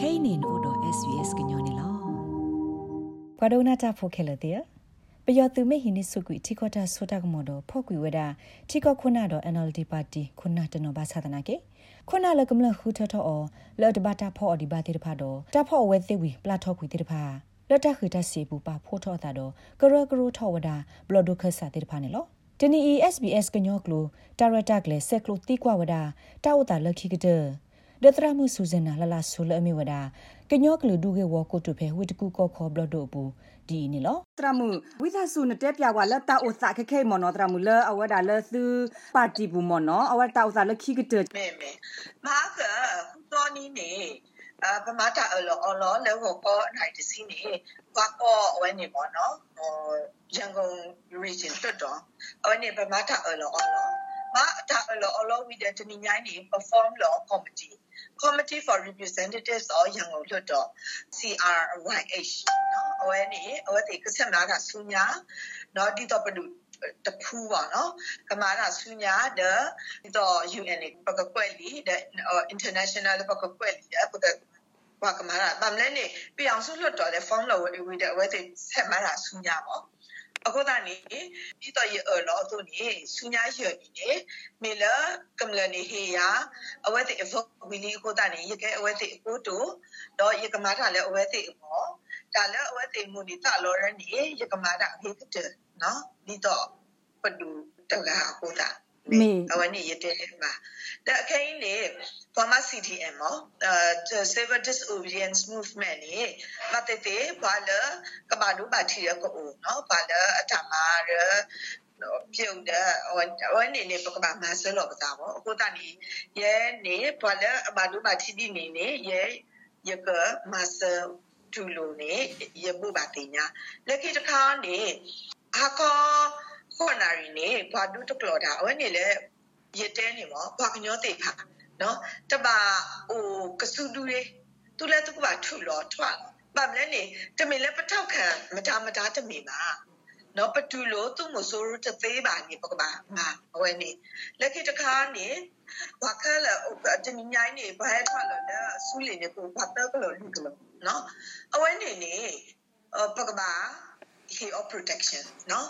kainin odo svs gnyone lo pradona ta phokele te ပယောသူမေဟိနိစုကွီတီကောတာဆိုတာကမောဒဖော့ကွီဝဒတီကောခုနာတော့ NLD ပါတီခုနာတနောဘာသာဒနာကေခုနာလကမလခူထထောလော်ဒဘတာဖော့ဒီဘာတိတဖာတော့တဖော့ဝဲသိဝီပလာထော့ကွီတိတဖာလော်တခီတစီပူပါဖိုးထော့တာတော့ကရကရထော့ဝဒဘလော်ဒိုခဆာတိတဖာနေလောတနီ SBS ကညောကလိုတာရတာကလေဆက်ကလိုတီကွာဝဒတာဝတာလခိကတဲ့ ဒသရမှုစုဇနာလလာဆူလအမီဝဒကညောကလူဒူကေဝကိုတုဖေဝိတကူကောခေါဘလဒိုဘူဒီနီလောတရမှုဝိသဆုနတက်ပြကွာလက်တာဥစခခဲမနောတရမှုလအဝဒါလသုပါတီဘူးမနောအဝတာဥစလခိကတဲ့မေမေမာကတော်နီနေအာပမာတာအလောအလောလောကိုပေါ်နိုင်တစီနေဘာပေါ်ဝဲနေပေါ့နော်ဟိုရန်ကုန် region တွတ်တော့အဝဲနေပမာတာအလောအလော မာတာအလောအလောဝိဒတနီညိုင်းနေ perform law committee committee for representatives of ရန်ကုန်လွှတ်တော် CRYH နော်အဝဲနေအဝဲတေကဆက်နာကဆူညာနော်ဒီတော့ပဒုတဖူးပါနော်ကမာရဆူညာဒတော့ UN ပကကွက်လီ the international ပကကွက်လီပကဘာကမာရဗမ်လဲနေပြောင်စုလွတ်တော်တဲ့ form လို့ဝေဝေတဲ့ဝဲတဲ့ဆက်မလာဆူညာပေါ့ အခုတည်းနေဒီတော့ရလောသူနေဆူညာရနေနေမေလကမလနေဟေယာအဝဲတဲ့အဖို့ဝီလီအခုတည်းနေရကအဝဲတဲ့အကိုတူတော့ရကမာတာလည်းအဝဲတဲ့အပေါ့ဒါလည်းအဝဲတဲ့မူနေတာလောရနေရကမာတာအဖေကတဲ့နော်ဒီတော့ပဒူတကအခုတ ည်းမေအဝနေရတဲ့မှာဒါအခိုင်းနေ former CDM မောအဲ civil disobedience movement နေမတတေဘာလကဘာဒူဘာတီရကိုနော်ဘာလအတမာရပြုတ်တဲ့ဝန်းနေနေပကဘာမဆလောပသာဘောအခုတနီရဲနေဘာလအဘာဒူဘာတီဒီနေနေရဲရကမဆတူလိုနေရမှုပါတင်ညာလက်ခိတခါနေအကော ခေါ်နာရီနေဘာဒူတကလောတာအဝနေလေရတဲနေမောဘာကညောတိခါနော်တပါဟိုကစုတူလေးသူလည်းသူကပါထုလောထွက်ပါမလဲနေတမင်လည်းပထောက်ခံမတာမတာတမင်ပါနော်ပတူလို့သူ့မဆိုးရတသေးပါနေပကပါငါဝဲနေလက်ခိတခါနေဘာခလာတမင်ညိုင်းနေဘာထွက်လို့လဲဆူးလီနေကိုဘာတော့ကလို့လူကလို့နော်အဝဲနေနေပကပါ he of protection နော်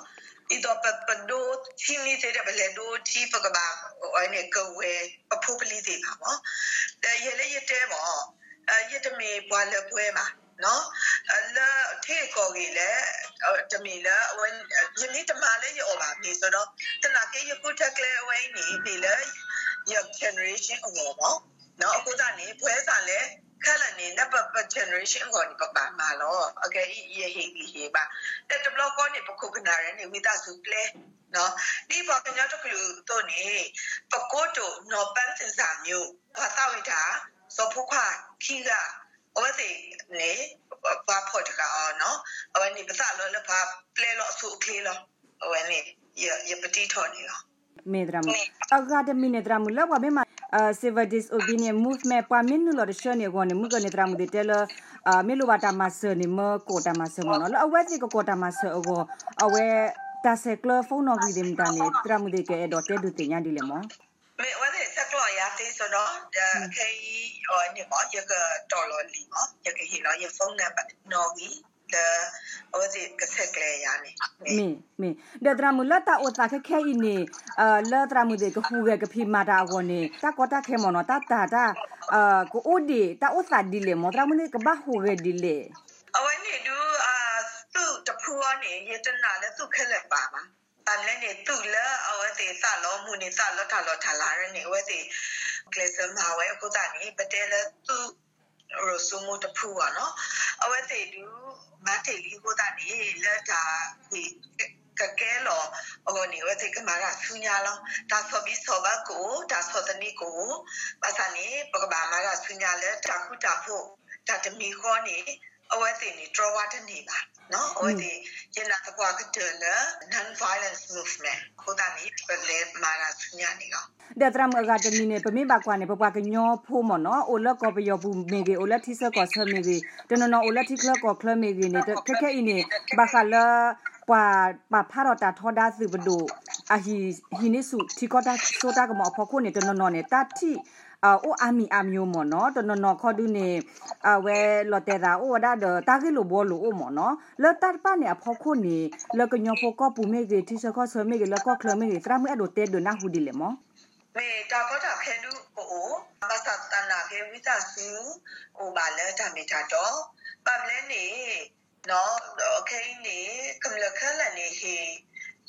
ito pa pando chini te de bele do ti pa ka ba o ne ko we pa pho pali te ba mo de ye le ye te mo ye te me bwa le pwe ma no la the ko gi le te me la wen ye ni te ma le ye o ba mi so do te na ke ye ku ta kle we ni ni le ye generation o mo no ko da ni pwe sa le ခလနေနပပ generation ကိုနိပပမာလောโ kala ni na ba ba generation ko ni papa ma lo okay ye he ni he ba ta ta blog ko ni pakho kana re ni wita su ple no ni ba ka nya to ku to ni pakko to no pan tin sa myo ba ta wi da so phu kwa khi ga o ba te ni ba pho ta ka no o ba ni ba sa lo le ba ple lo su kle lo o ba ni ye ye pati tho ni lo မေဒရာမအဂါဒမီနေဒရာမလောက်ပါဘေမ civil disobedient movement ပွားမင်းနူလော်တရှော့နေကောနေမှုကနေတရာမှုတဲ့လမေလိုဘာတာမဆာနေမကိုတာမဆာမနော်အဝဲစီကိုကိုတာမဆာအောအဝဲတာဆက်ကလဖုန်းနော်ဂီဒင်တာနေတရာမှုတဲ့ကဲဒေါ်တဲဒူတင်ညာဒီလေမောမေဝဲစက်ကလရာတင်ဆိုတော့ခေဟိဟိုနေမောရကတော်လော်လီမောရကဟိလောရဖုန်းနံပါတ်နော်ဂီ mu la ta o ta khe khe i ne a la tra mu de ko hu ge ke phi ma da wo ne ta ko ta khe mo no ta ta ta a ko o de ta o sa di le mo tra mu ne ka ba hu ge di le အဝနေဒူအာသူ့တဖူကနေရတနာလဲသူ့ခက်လက်ပါမှာတန်လဲနေသူ့လဲအဝတေစလောမှုနေစလောထလောထလာရနေအဝတေကလစမဝဲအခုတန်နေပတဲလဲသူ့ ရဆုမှုတဖူပါနော်အဝတေဒူမတေလီကိုတာနေလက်တာဒီကကဲလောဟိုနေဝတိကမာရဆူညာလောဒါဆိုပြီးဆိုပါကိုဒါဆိုတနီကိုပါစနေပကဘာမာရဆူညာလက်တာခုတာဖို့ဒါတမီခေါ်နေ အဝဲတင်နေ draw ဝတ်နေပါနော်အဝဲတင်ရနာတကွာကတဲ့ non violence movement ကိုတာနေပလေမာရဆူညာနေကောဒတရမဂါတမီနေပမေဘကွာနေပပကညောဖိုးမနော်အိုလကောပယောဘူးမေကေအိုလတိဆကောဆမေကေတနနော်အိုလတိကလကောခလမေကေနေခက်ခဲအင်းနေဘာခလာပွာပါဖာရတာထောဒါစုဘဒို a hi hini su thikota sota ka mo pho ko ne to no no ne ta thi a o ami amyo mo no to no no kho du ne a we lo te da o da de ta ki lo bo lo o mo no lo ta pa ne a pho ko ne lo ko nyo pho ko pu me ge thi so ko so me ge lo ko klo me ge tra me do te do na hu di le mo မေတာကောတာခဲလူဟိုမသတနာခဲဝိသစုဟိုပါလဲဓမ္မိတာတော့ပမလဲနေနော်ခဲနေကမ္လခလနေဟေ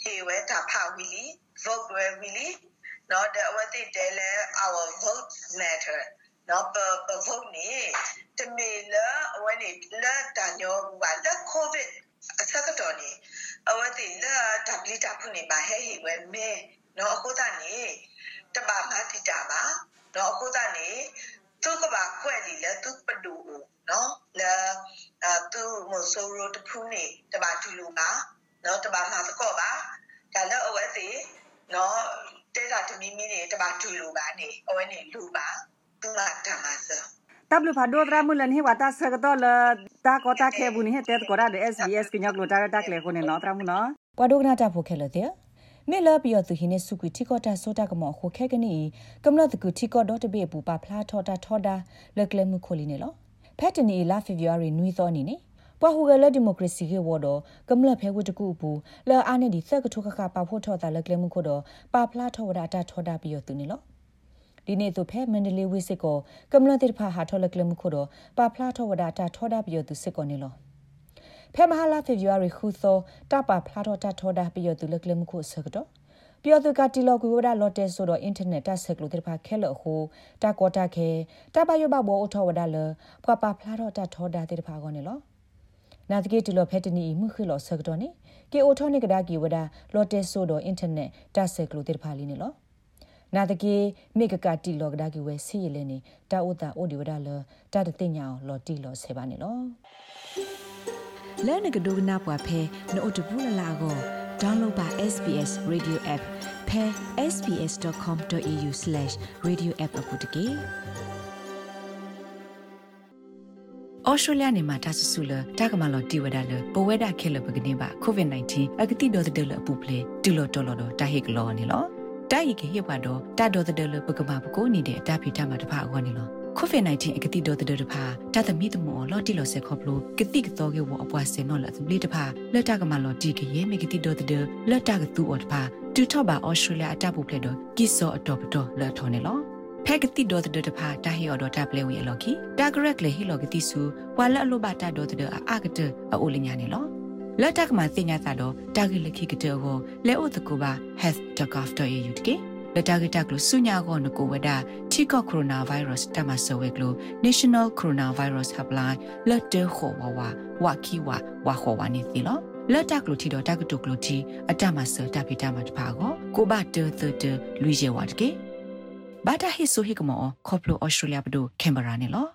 ဟေဝဲတာဖာဝီလီ vote ဝဲဝီလီနော်တဲ့ဝတိတဲလဲ our vote matter နော်ပပ vote နေတမေလာဝဲနေလာတညောဘာလက် covid အစကတော့နေအဝတိလာတပလီတာဖုန်နေပါဟဲဟေဝဲမဲနော်အခုတနေတပါမတိတာပါနော်အခုတနေသူကပါခွဲ့လီလဲသူပဒူနော်လာသူမဆိုရိုတဖူးနေတပါတူလူပါ နော်တပါမှာတော့ပါဒါလည်းအဝဲစီနော်တဲတာတမီမီနေတပါတူလူပါနေအဝဲနေလူပါသူမတမဆာတပ်လူဖာဒိုဒရာမူလန်ဟေဝတာဆကတော့လတာကောတာခဲဘူးနေတဲကောရာဒ SBS ကညကလိုတာတာကလေကိုနေနော်တရာမူနော်ပဒိုကနာတာဖိုခဲလို့တဲ့မေလာပြီးတော့သူဟင်းနဲ့စုကွီတီကောတာဆိုတာကမောခိုခဲကနီကမ္လတကူတီကောဒေါ်တဘေပူပါဖလားထောတာထောတာလက်ကလမှုခိုလီနေလောဖက်တနီလာဖေဗူအာရီနွီသောနေနေ ပွားဟူကလဒီမိုကရေစီကေဝဒကမ္လဖဲဝတကူဘူးလာအာနေဒီသက်ကထုခခပါဖို့ထောတာလက်ကလမှုခိုတော့ပါဖလားထောဝဒတာထောတာပြီးတော့သူနေလောဒီနေ့သူဖဲမန္တလေးဝိစစ်ကိုကမ္လတိဖာဟာထောလက်ကလမှုခိုတော့ပါဖလားထောဝဒတာထောတာပြီးတော့သူစစ်ကောနေလောဖဲမဟာလာဖေဗူအာရီခုသောတပါဖလားထောတာထောတာပြီးတော့သူလက်ကလမှုခိုဆက်တော့ပြောသူကတီလော်ကူဝဒလော်တဲဆိုတော့အင်တာနက်တက်ဆက်လို့တဲ့ဖာခဲလို့ဟိုတာကောတာခဲတပယဘဘောအထောဝဒလဖွာပါဖလာတော့တထောဒါတဲ့ဖာကောနေလော နာတကေတီလော်ဖက်တနီမှုခိလော်ဆက်တော့နေကေအိုထောနိကဒါကီဝဒလော်တဲဆိုတော့အင်တာနက်တက်ဆက်လို့တဲ့ဖာလီနေလောနာတကေမိကကတီလော်ကဒါကီဝဲစီရလဲနေတာဥတာအိုဒီဝဒလတာတတိညာလော်တီလော်ဆေပါနေလောလဲနကဒိုကနာပွားဖဲနို့တဘူးလလာကို download ပါ SBS Radio app pe sbs.com.au/radioapp အပုတ်တကေ ဩစတြေးလျနေမှာတဆဆူလတာကမလော်တီဝဒါလပဝဲတာခဲလပကနေပါ COVID-19 အကတိဒေါ်တဲ့လအပူပလေတူလော်တော်လော်တာဟိကလောနေလောတာဟိကဟိဘတော့တာဒေါ်တဲ့လပကမာပကိုနေတဲ့အတာဖီတာမှာတဖာအောနေလော COVID-19 အကတိတော်တဲ့တဖာတသမီတမောလော်တီလော်ဆက်ခေါပလိုကတိကတော်ကေဝအပွားစင်နော်လာသပလီတဖာလက်တကမလော်တီကရေမေကတိတော်တဲ့လက်တကသူအော်တဖာတူထော့ပါအော်စတြေးလျအတပုဖလက်တော့ကိစောအတော်ပတော်လက်ထော်နေလော ဖက်ကတိတော်တဲ့တဖာတာဟီအော်တော်တပ်လဲဝီအလော်ကီတာဂရက်လေဟီလော်ကတိဆူဝါလက်အလိုပါတာတော်တဲ့အာကတအိုလညာနေလောလက်တကမှာစင်ညာသာတော့တာဂီလခိကတောကိုလဲအိုတကူပါ health.gov.au တကေလတာဂီတက်လို့ဆုညာကောနကိုဝဒချီကောကိုရိုနာဗိုင်းရပ်စ်တမဆောဝဲကလို့ National Coronavirus Helpline လက်တခေါ်ဝဝဝခီဝဝခေါ်ဝနေသီလောလက်တကလို့ထီတော့တကတုကလို့ထီအတမဆောတပိတမတပါကောကိုဘတသတလူရဲဝတ်ကေ ဘာတာဟိဆိုဟိကမောခေါပလိုဩစတြေးလျဘဒိုကင်ဘရာနေလော